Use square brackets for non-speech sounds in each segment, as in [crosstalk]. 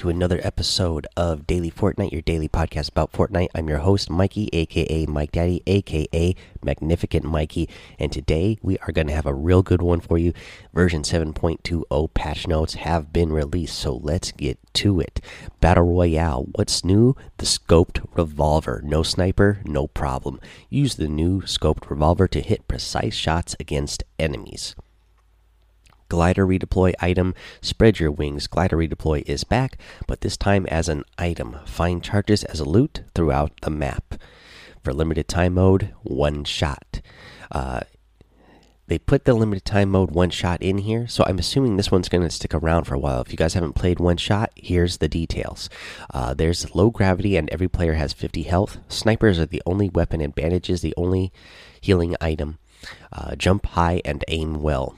To another episode of Daily Fortnite, your daily podcast about Fortnite. I'm your host, Mikey, aka Mike Daddy, aka Magnificent Mikey, and today we are going to have a real good one for you. Version 7.20 patch notes have been released, so let's get to it. Battle Royale, what's new? The scoped revolver. No sniper, no problem. Use the new scoped revolver to hit precise shots against enemies glider redeploy item. Spread your wings. Glider redeploy is back, but this time as an item. Find charges as a loot throughout the map. For limited time mode, one shot. Uh, they put the limited time mode one shot in here, so I'm assuming this one's going to stick around for a while. If you guys haven't played one shot, here's the details. Uh, there's low gravity, and every player has 50 health. Snipers are the only weapon, and bandages the only healing item. Uh, jump high and aim well.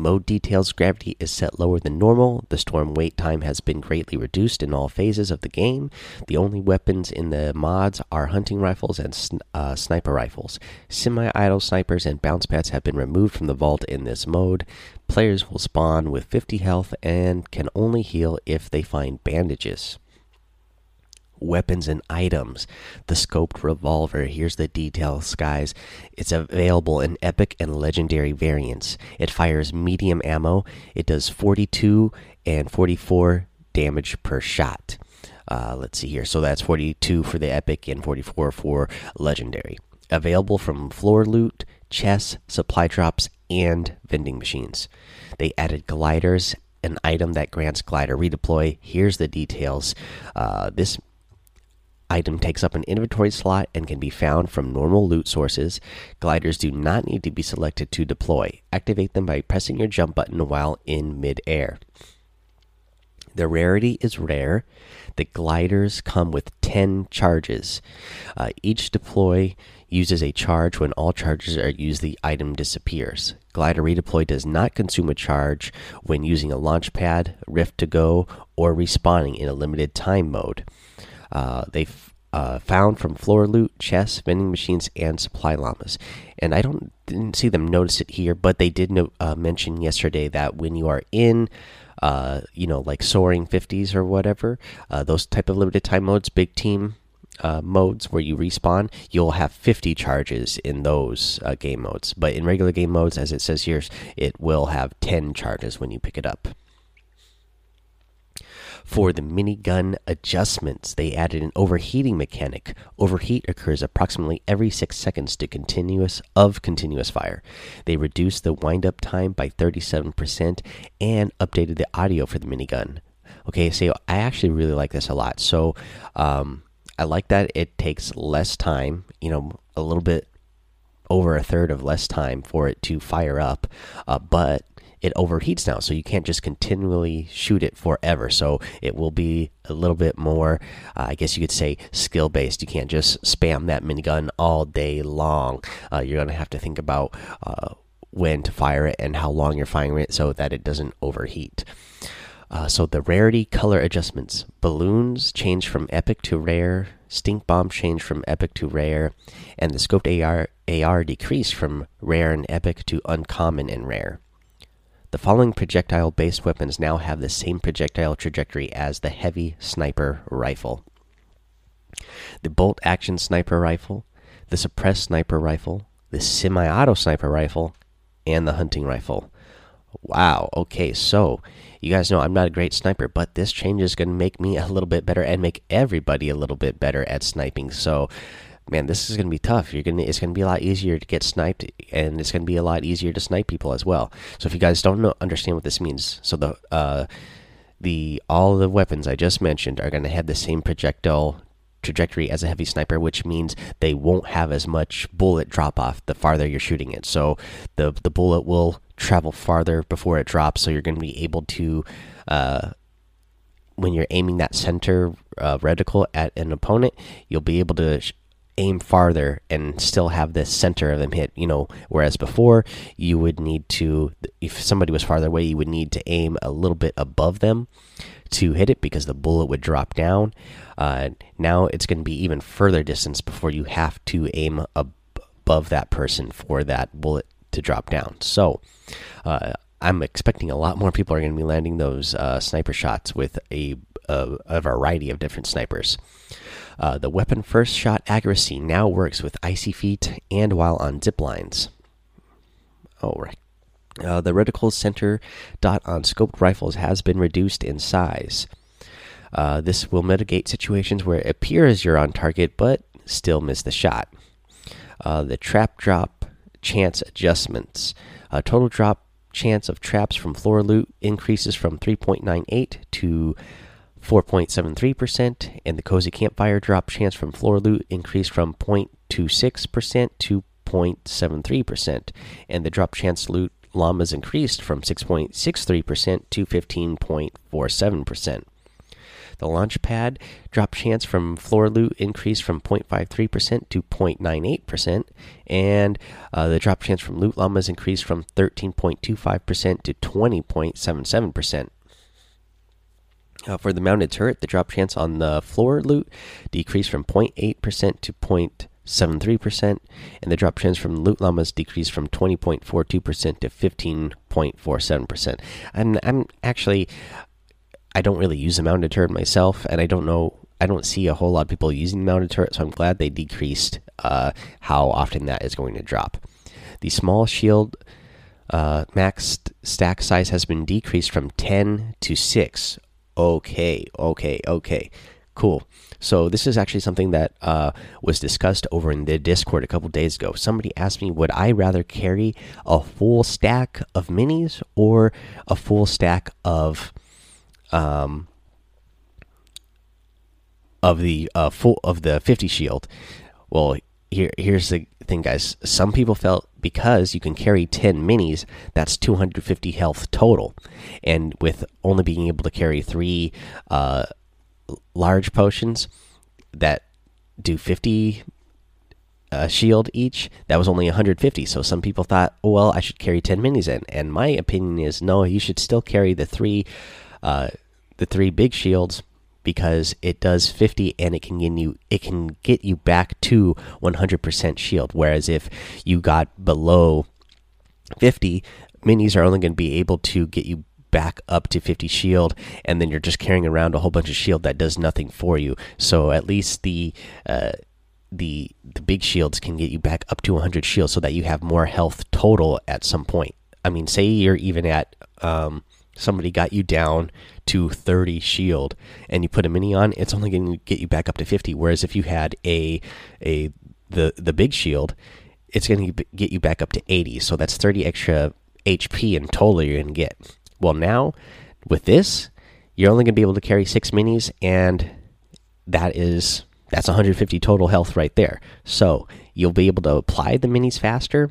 Mode details gravity is set lower than normal. The storm wait time has been greatly reduced in all phases of the game. The only weapons in the mods are hunting rifles and uh, sniper rifles. Semi auto snipers and bounce pads have been removed from the vault in this mode. Players will spawn with 50 health and can only heal if they find bandages weapons and items. The scoped revolver. Here's the details, guys. It's available in epic and legendary variants. It fires medium ammo. It does 42 and 44 damage per shot. Uh, let's see here. So that's 42 for the epic and 44 for legendary. Available from floor loot, chests, supply drops, and vending machines. They added gliders an item that grants glider redeploy. Here's the details. Uh, this item takes up an inventory slot and can be found from normal loot sources. Gliders do not need to be selected to deploy. Activate them by pressing your jump button while in midair. The rarity is rare. The gliders come with 10 charges. Uh, each deploy uses a charge. When all charges are used, the item disappears. Glider redeploy does not consume a charge when using a launch pad, rift to go, or respawning in a limited time mode. Uh, they uh, found from floor loot, chests, vending machines, and supply llamas. And I don't didn't see them notice it here, but they did no, uh, mention yesterday that when you are in, uh, you know, like soaring fifties or whatever, uh, those type of limited time modes, big team uh, modes where you respawn, you'll have 50 charges in those game modes. But in regular game modes, as it says here, it will have 10 charges when you pick it up. For the minigun adjustments, they added an overheating mechanic. Overheat occurs approximately every six seconds to continuous of continuous fire. They reduced the windup time by 37% and updated the audio for the minigun. Okay, so I actually really like this a lot. So um, I like that it takes less time, you know, a little bit over a third of less time for it to fire up, uh, but it overheats now, so you can't just continually shoot it forever. So it will be a little bit more, uh, I guess you could say, skill based. You can't just spam that minigun all day long. Uh, you're gonna have to think about uh, when to fire it and how long you're firing it, so that it doesn't overheat. Uh, so the rarity color adjustments: balloons change from epic to rare, stink bomb change from epic to rare, and the scoped AR AR decreased from rare and epic to uncommon and rare. The following projectile based weapons now have the same projectile trajectory as the heavy sniper rifle the bolt action sniper rifle, the suppressed sniper rifle, the semi auto sniper rifle, and the hunting rifle. Wow, okay, so you guys know I'm not a great sniper, but this change is going to make me a little bit better and make everybody a little bit better at sniping. So man, this is going to be tough. You're gonna, it's going to be a lot easier to get sniped, and it's going to be a lot easier to snipe people as well. So if you guys don't know, understand what this means, so the uh, the all the weapons I just mentioned are going to have the same projectile trajectory as a heavy sniper, which means they won't have as much bullet drop off the farther you're shooting it. So the the bullet will travel farther before it drops. So you're going to be able to. Uh, when you're aiming that center uh, reticle at an opponent, you'll be able to aim farther and still have the center of them hit. You know, whereas before you would need to, if somebody was farther away, you would need to aim a little bit above them to hit it because the bullet would drop down. Uh, now it's going to be even further distance before you have to aim ab above that person for that bullet to drop down. So, uh, I'm expecting a lot more people are going to be landing those uh, sniper shots with a, a, a, variety of different snipers. Uh, the weapon first shot accuracy now works with icy feet and while on zip lines. Oh, right. Uh, the reticle center dot on scoped rifles has been reduced in size. Uh, this will mitigate situations where it appears you're on target but still miss the shot. Uh, the trap drop chance adjustments. Uh, total drop chance of traps from floor loot increases from 3.98 to 4.73%, and the cozy campfire drop chance from floor loot increased from 0.26% to 0.73%, and the drop chance loot llamas increased from 6.63% to 15.47%. The launch pad drop chance from floor loot increased from 0.53% to 0.98%, and uh, the drop chance from loot llamas increased from 13.25% to 20.77%. Uh, for the mounted turret, the drop chance on the floor loot decreased from 0.8% to 0.73%, and the drop chance from loot llamas decreased from 20.42% to 15.47%. I'm, I'm actually I don't really use a mounted turret myself, and I don't know. I don't see a whole lot of people using the mounted turret, so I'm glad they decreased uh, how often that is going to drop. The small shield uh, max stack size has been decreased from 10 to 6. Okay, okay, okay. Cool. So this is actually something that uh, was discussed over in the Discord a couple days ago. Somebody asked me, would I rather carry a full stack of minis or a full stack of um, of the uh, full of the 50 shield. Well, here here's the thing, guys. Some people felt because you can carry 10 minis, that's 250 health total, and with only being able to carry three uh, large potions that do 50 uh, shield each, that was only 150. So some people thought, oh, well, I should carry 10 minis in. And my opinion is, no, you should still carry the three uh, the three big shields because it does 50 and it can get you it can get you back to 100% shield. Whereas if you got below 50 minis are only going to be able to get you back up to 50 shield and then you're just carrying around a whole bunch of shield that does nothing for you. So at least the uh, the the big shields can get you back up to 100 shield so that you have more health total at some point. I mean say you're even at um, somebody got you down to 30 shield and you put a mini on, it's only going to get you back up to 50. Whereas if you had a a the the big shield, it's going to get you back up to 80. So that's 30 extra HP in total you're going to get. Well, now with this, you're only going to be able to carry six minis, and that is that's 150 total health right there. So you'll be able to apply the minis faster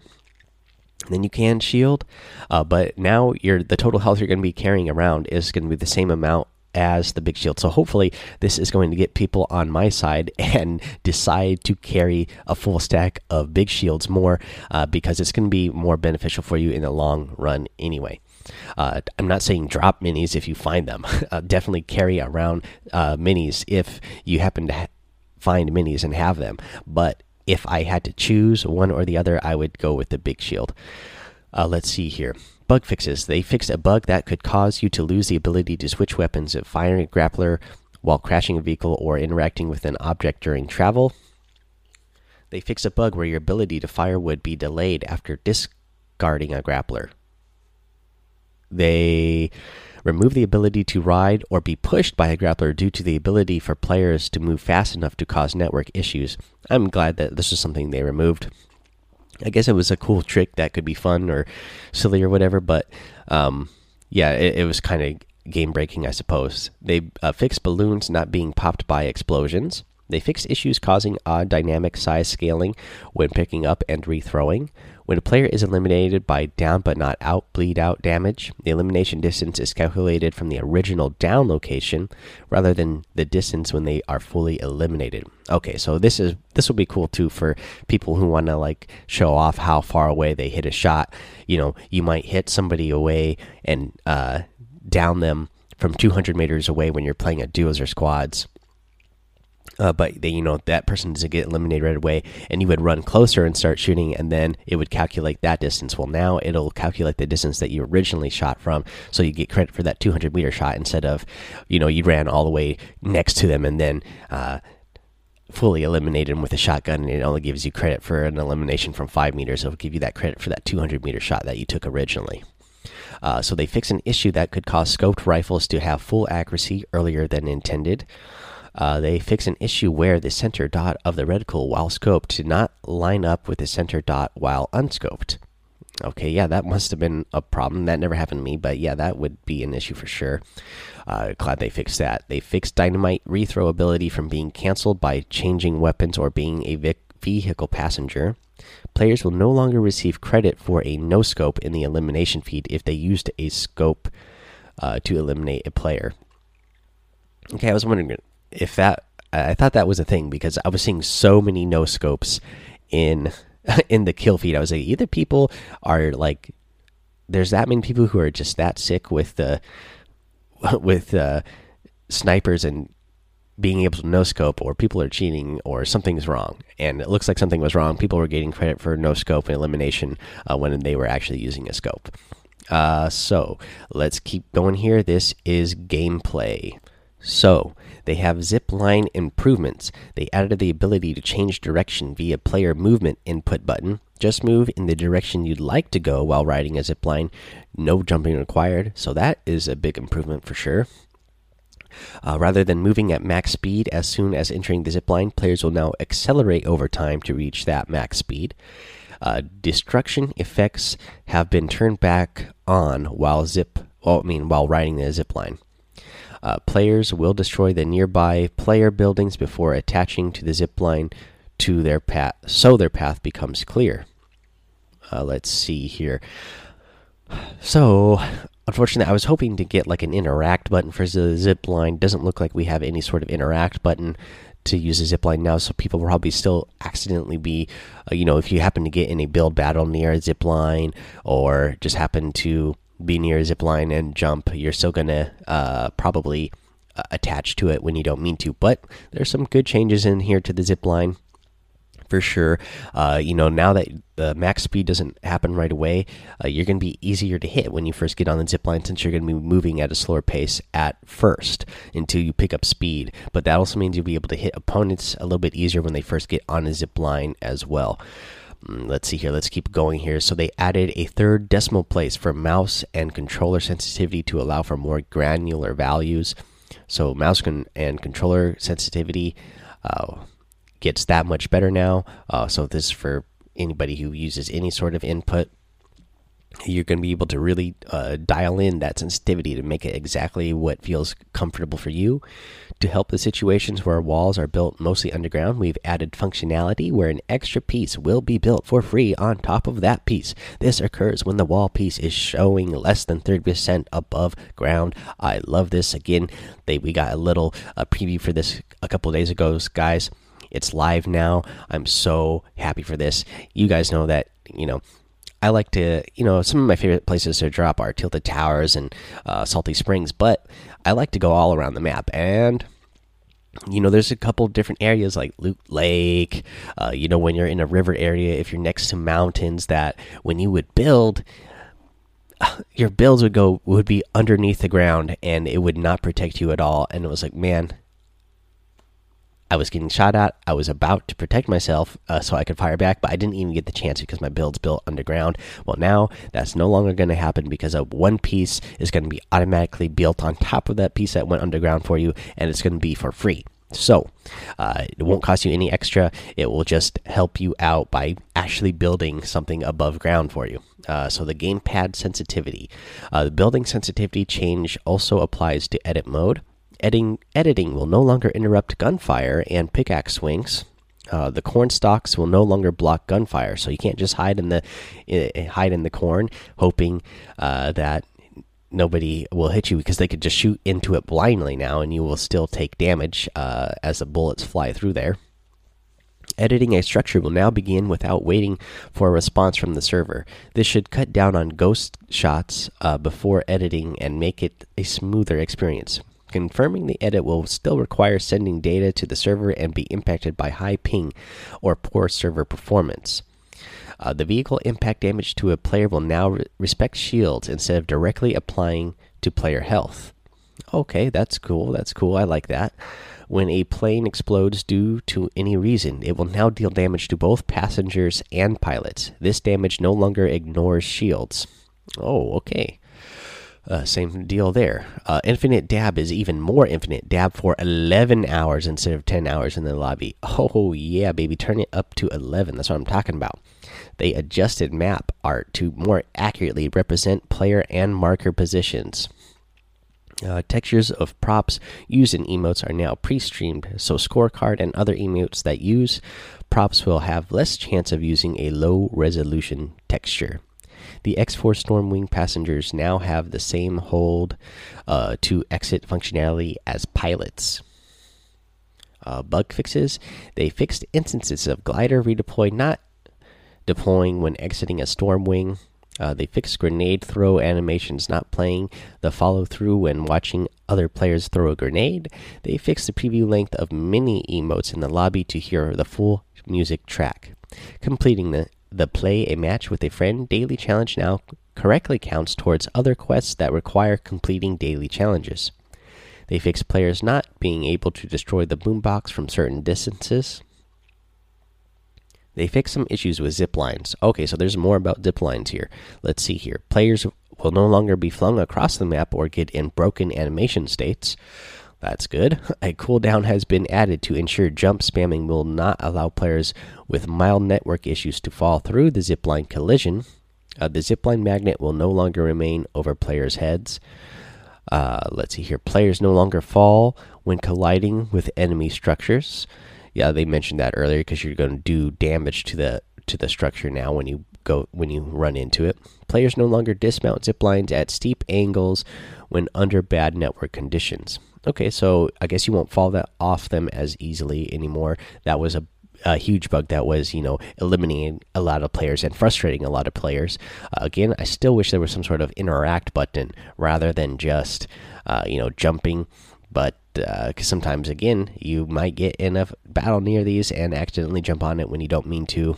then you can shield. Uh, but now your the total health you're going to be carrying around is going to be the same amount as the big shield. So hopefully this is going to get people on my side [laughs] and decide to carry a full stack of big shields more uh, because it's going to be more beneficial for you in the long run anyway. Uh, I'm not saying drop minis if you find them. [laughs] Uh, definitely carry around uh, minis if you happen to find minis and have them. But if I had to choose one or the other, I would go with the big shield. Uh, let's see here. Bug fixes. They fixed a bug that could cause you to lose the ability to switch weapons if firing a grappler while crashing a vehicle or interacting with an object during travel. They fixed a bug where your ability to fire would be delayed after discarding a grappler. They remove the ability to ride or be pushed by a grappler due to the ability for players to move fast enough to cause network issues. I'm glad that this is something they removed. I guess it was a cool trick that could be fun or silly or whatever, but um, yeah, it, it was kind of game breaking, I suppose. They uh, fixed balloons not being popped by explosions. They fixed issues causing odd dynamic size scaling when picking up and rethrowing. When a player is eliminated by down but not out bleed out damage, the elimination distance is calculated from the original down location rather than the distance when they are fully eliminated. Okay, so this is this will be cool too for people who want to like show off how far away they hit a shot. You know, you might hit somebody away and uh, down them from 200 meters away when you're playing at duos or squads uh, but they, you know that person doesn't get eliminated right away, and you would run closer and start shooting, and then it would calculate that distance. Well, now it'll calculate the distance that you originally shot from, so you get credit for that 200 meter shot instead of, you know, you ran all the way next to them and then uh, fully eliminated them with a shotgun, and it only gives you credit for an elimination from five meters. It'll give you that credit for that 200 meter shot that you took originally. Uh, so they fix an issue that could cause scoped rifles to have full accuracy earlier than intended. Uh, they fix an issue where the center dot of the reticle while scoped did not line up with the center dot while unscoped. Okay, yeah, that must have been a problem. That never happened to me, but yeah, that would be an issue for sure. Uh, glad they fixed that. They fixed dynamite rethrow ability from being canceled by changing weapons or being a vehicle passenger. Players will no longer receive credit for a no scope in the elimination feed if they used a scope uh, to eliminate a player. Okay, I was wondering if that I thought that was a thing because I was seeing so many no scopes in [laughs] in the kill feed. I was like, either people are like, there's that many people who are just that sick with the [laughs] with uh, snipers and being able to no scope, or people are cheating, or something's wrong. And it looks like something was wrong. People were getting credit for no scope and elimination uh, when they were actually using a scope. Uh, so let's keep going here. This is gameplay. So they have zip line improvements. They added the ability to change direction via player movement input button. Just move in the direction you'd like to go while riding a zip line. No jumping required. So that is a big improvement for sure. Uh, rather than moving at max speed as soon as entering the zip line, players will now accelerate over time to reach that max speed. Uh, destruction effects have been turned back on while zip, well, I mean, while riding the zip line. Uh, players will destroy the nearby player buildings before attaching to the zip line to their path, so their path becomes clear. Uh, let's see here. So, unfortunately, I was hoping to get like an interact button for the zip line. Doesn't look like we have any sort of interact button to use a zip line now, so people will probably still accidentally be, uh, you know, if you happen to get in a build battle near a zip line or just happen to be near a zip line and jump, you're still gonna uh, probably uh, attach to it when you don't mean to. But there's some good changes in here to the zip line for sure. Uh, you know, now that the max speed doesn't happen right away, uh, you're going to be easier to hit when you first get on the zip line since you're going to be moving at a slower pace at first until you pick up speed. But that also means you'll be able to hit opponents a little bit easier when they first get on a zip line as well. Mm, let's see here. Let's keep going here. So they added a third decimal place for mouse and controller sensitivity to allow for more granular values. So mouse and controller sensitivity uh, gets that much better now. Uh, so this is for anybody who uses any sort of input you're going to be able to really uh, dial in that sensitivity to make it exactly what feels comfortable for you. To help the situations where walls are built mostly underground, we've added functionality where an extra piece will be built for free on top of that piece. This occurs when the wall piece is showing less than 30% above ground. I love this. Again, they we got a little uh, preview for this a couple days ago, guys. It's live now. I'm so happy for this. You guys know that, you know, I like to, you know, some of my favorite places to drop are Tilted Towers and uh, Salty Springs, but I like to go all around the map. And, you know, there's a couple different areas like Loot Lake. Uh, you know, when you're in a river area, if you're next to mountains, that when you would build, [sighs] your builds would go would be underneath the ground and it would not protect you at all. And it was like, man, I was getting shot at. I was about to protect myself uh, so I could fire back, but I didn't even get the chance because my build's built underground. Well, now that's no longer going to happen because a one piece is going to be automatically built on top of that piece that went underground for you, and it's going to be for free. So, uh, it won't cost you any extra. It will just help you out by actually building something above ground for you. Uh, so, the gamepad sensitivity. Uh, the building sensitivity change also applies to edit mode. Editing, editing will no longer interrupt gunfire and pickaxe swings. Uh, the corn stalks will no longer block gunfire, so you can't just hide in the uh, hide in the corn, hoping uh, that nobody will hit you because they could just shoot into it blindly now, and you will still take damage uh, as the bullets fly through there. Editing a structure will now begin without waiting for a response from the server. This should cut down on ghost shots uh, before editing and make it a smoother experience. Confirming the edit will still require sending data to the server and be impacted by high ping or poor server performance. Uh, the vehicle impact damage to a player will now re respect shields instead of directly applying to player health. Okay, that's cool. That's cool. I like that. When a plane explodes due to any reason, it will now deal damage to both passengers and pilots. This damage no longer ignores shields. Oh, okay. Uh, same deal there. Uh, infinite dab is even more infinite. Dab for 11 hours instead of 10 hours in the lobby. Oh, yeah, baby. Turn it up to 11. That's what I'm talking about. They adjusted map art to more accurately represent player and marker positions. Uh, textures of props used in emotes are now pre-streamed, so scorecard and other emotes that use props will have less chance of using a low-resolution texture. The X4 Stormwing passengers now have the same hold uh, to exit functionality as pilots. Uh, bug fixes: They fixed instances of glider redeploy not deploying when exiting a Stormwing. Uh, they fixed grenade throw animations not playing the follow through when watching other players throw a grenade. They fixed the preview length of mini emotes in the lobby to hear the full music track. Completing the, the play a match with a friend daily challenge now correctly counts towards other quests that require completing daily challenges. They fix players not being able to destroy the boombox from certain distances. They fix some issues with zip lines. Okay, so there's more about zip lines here. Let's see here. Players will no longer be flung across the map or get in broken animation states. That's good. [laughs] A cooldown has been added to ensure jump spamming will not allow players with mild network issues to fall through the zipline collision. Uh, the zipline magnet will no longer remain over players' heads. Uh, let's see here. Players no longer fall when colliding with enemy structures yeah, they mentioned that earlier because you're going to do damage to the to the structure now when you go when you run into it. Players no longer dismount zip lines at steep angles when under bad network conditions. Okay, so I guess you won't fall that off them as easily anymore. That was a a huge bug that was, you know, eliminating a lot of players and frustrating a lot of players. Uh, again, I still wish there was some sort of interact button rather than just, uh, you know, jumping but because uh, sometimes again you might get in a battle near these and accidentally jump on it when you don't mean to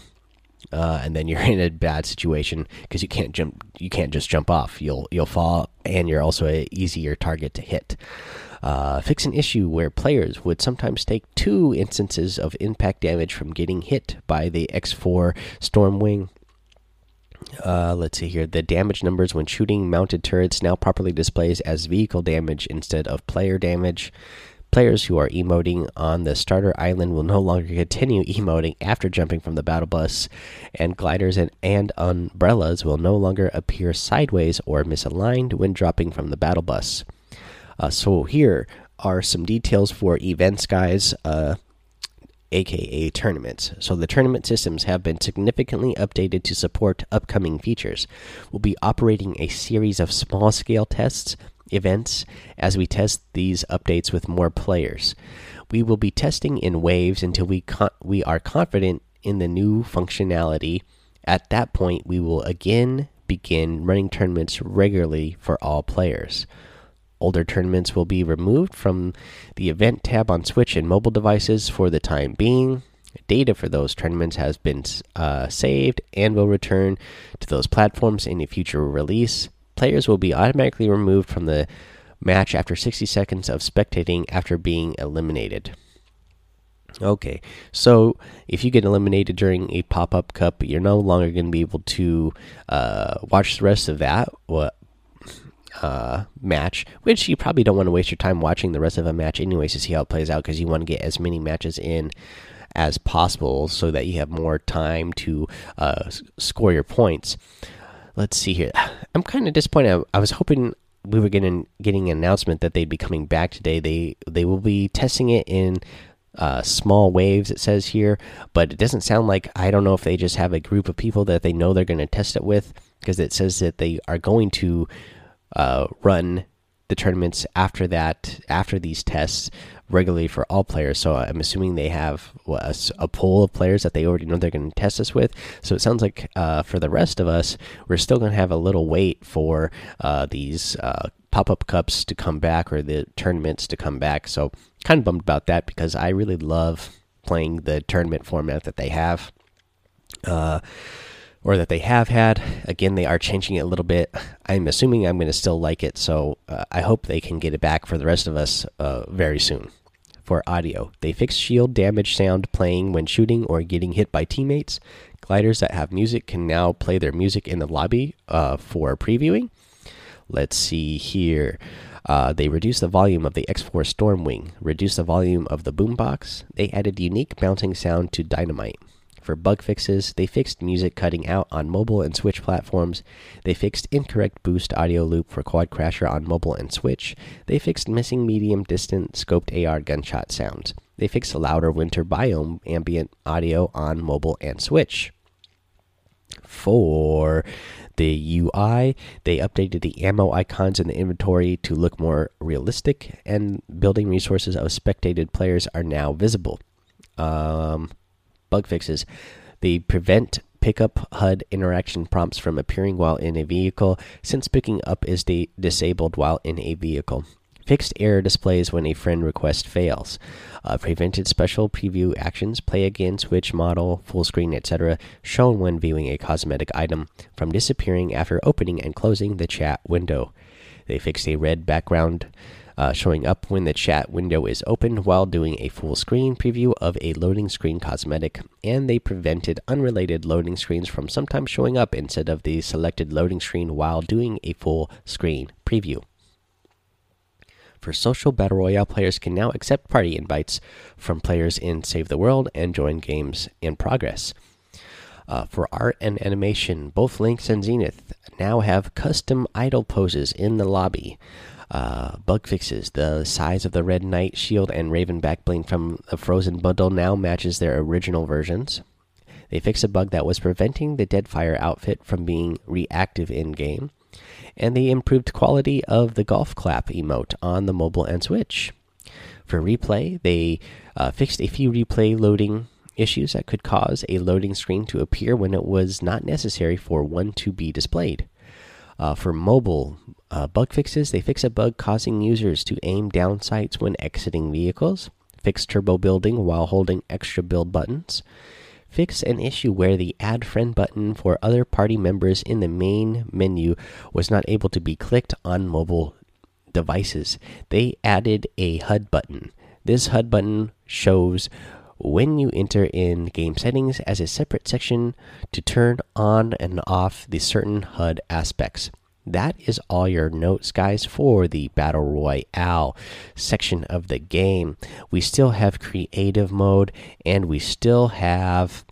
uh, and then you're [laughs] in a bad situation because you can't jump you can't just jump off you'll you'll fall and you're also an easier target to hit uh, fix an issue where players would sometimes take two instances of impact damage from getting hit by the X4 Stormwing uh, let's see here. The damage numbers when shooting mounted turrets now properly displays as vehicle damage instead of player damage. Players who are emoting on the starter island will no longer continue emoting after jumping from the battle bus, and gliders and, and umbrellas will no longer appear sideways or misaligned when dropping from the battle bus. Uh, so here are some details for events, guys. Uh, aka tournaments. So the tournament systems have been significantly updated to support upcoming features. We'll be operating a series of small scale tests events as we test these updates with more players. We will be testing in waves until we we are confident in the new functionality. At that point, we will again begin running tournaments regularly for all players. Older tournaments will be removed from the event tab on Switch and mobile devices for the time being. Data for those tournaments has been uh, saved and will return to those platforms in a future release. Players will be automatically removed from the match after 60 seconds of spectating after being eliminated. Okay, so if you get eliminated during a pop up cup, you're no longer going to be able to uh, watch the rest of that. Uh, match, which you probably don't want to waste your time watching the rest of a match anyways to see how it plays out because you want to get as many matches in as possible so that you have more time to uh, score your points. Let's see here. [sighs] I'm kind of disappointed. I, was hoping we were getting getting an announcement that they'd be coming back today. They they will be testing it in uh, small waves. It says here, but it doesn't sound like I don't know if they just have a group of people that they know they're going to test it with because it says that they are going to uh, run the tournaments after that, after these tests, regularly for all players. So I'm assuming they have a, a, pool of players that they already know they're going to test us with. So it sounds like uh, for the rest of us, we're still going to have a little wait for uh, these uh, pop up cups to come back or the tournaments to come back. So kind of bummed about that because I really love playing the tournament format that they have. Or that they have had. Again, they are changing it a little bit. I'm assuming I'm going to still like it, so uh, I hope they can get it back for the rest of us uh, very soon. For audio, they fixed shield damage sound playing when shooting or getting hit by teammates. Gliders that have music can now play their music in the lobby uh, for previewing. Let's see here. Uh, they reduced the volume of the X4 Stormwing, reduced the volume of the boombox. They added unique bouncing sound to Dynamite. For bug fixes, they fixed music cutting out on mobile and Switch platforms. They fixed incorrect boost audio loop for Quad Crasher on mobile and Switch. They fixed missing medium distant scoped AR gunshot sounds. They fixed louder winter biome ambient audio on mobile and Switch. For the UI, they updated the ammo icons in the inventory to look more realistic, and building resources of spectated players are now visible. Um, bug fixes. They prevent pickup HUD interaction prompts from appearing while in a vehicle, since picking up is disabled while in a vehicle. Fixed error displays when a friend request fails. Uh, prevented special preview actions, play again, switch model, full screen, etc., shown when viewing a cosmetic item from disappearing after opening and closing the chat window. They fixed a red background uh, showing up when the chat window is opened while doing a full screen preview of a loading screen cosmetic, and they prevented unrelated loading screens from sometimes showing up instead of the selected loading screen while doing a full screen preview. For social battle royale, players can now accept party invites from players in Save the World and join games in progress. Uh, for art and animation, both Lynx and Zenith now have custom idle poses in the lobby. Uh, bug fixes. The size of the Red Knight shield and Raven backbling from the Frozen bundle now matches their original versions. They fixed a bug that was preventing the Deadfire outfit from being reactive in game. And they improved quality of the golf clap emote on the mobile and Switch. For replay, they uh, fixed a few replay loading issues that could cause a loading screen to appear when it was not necessary for one to be displayed. Uh, for mobile uh, bug fixes, they fix a bug causing users to aim down sights when exiting vehicles, fix turbo building while holding extra build buttons, fix an issue where the add friend button for other party members in the main menu was not able to be clicked on mobile devices. They added a HUD button. This HUD button shows when you enter in game settings as a separate section to turn on and off the certain HUD aspects. That is all your notes, guys, for the Battle Royale section of the game. We still have creative mode and we still have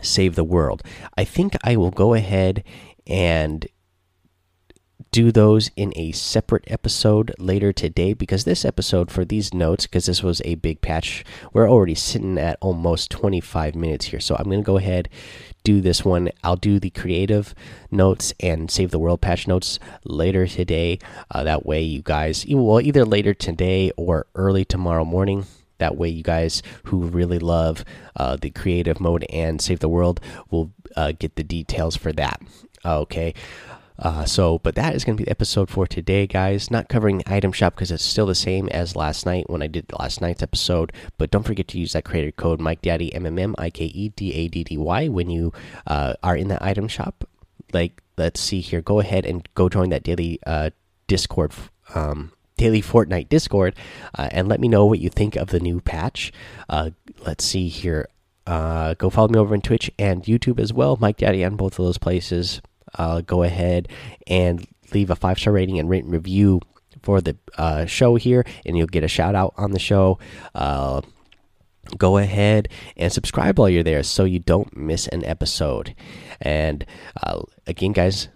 save the world. I think I will go ahead and do those in a separate episode later today because this episode for these notes because this was a big patch we're already sitting at almost 25 minutes here. So i'm going to go ahead do this one. I'll do the creative notes and save the world patch notes later today. Uh, that way you guys well either later today or early tomorrow morning that way you guys who really love uh, the creative mode and save the world will uh, get the details for that. Okay uh, so, but that is going to be the episode for today, guys. Not covering the item shop because it's still the same as last night when I did last night's episode. But don't forget to use that creator code Mike Daddy M M M I K E D A D D Y when you uh, are in the item shop. Like, let's see here. Go ahead and go join that daily uh, Discord. Um, daily Fortnite Discord, uh, and let me know what you think of the new patch. Uh, let's see here. Uh, go follow me over on Twitch and YouTube as well, Mike Daddy on both of those places uh, go ahead and leave a five star rating and written review for the uh, show here, and you'll get a shout out on the show. Uh, go ahead and subscribe while you're there so you don't miss an episode. And uh, again, guys,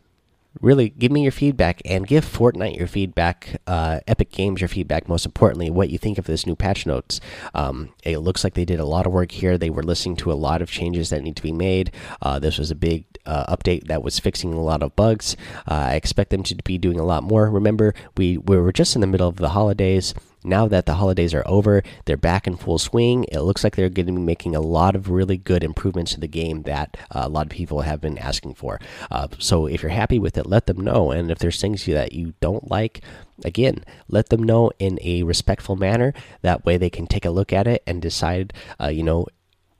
really give me your feedback and give Fortnite your feedback, uh, Epic Games your feedback. Most importantly, what you think of this new patch notes. Um, it looks like they did a lot of work here. They were listening to a lot of changes that need to be made. Uh, this was a big uh, update that was fixing a lot of bugs. Uh, I expect them to be doing a lot more. Remember, we, we were just in the middle of the holidays. Now that the holidays are over, they're back in full swing. It looks like they're going to be making a lot of really good improvements to the game that uh, a lot of people have been asking for. Uh, so if you're happy with it, let them know. And if there's things that you don't like, again, let them know in a respectful manner. That way they can take a look at it and decide, uh, you know,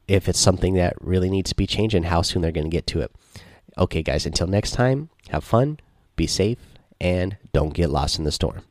if it's something that really needs to be changed and how soon they're going to get to it. Okay, guys, until next time, have fun, be safe, and don't get lost in the storm.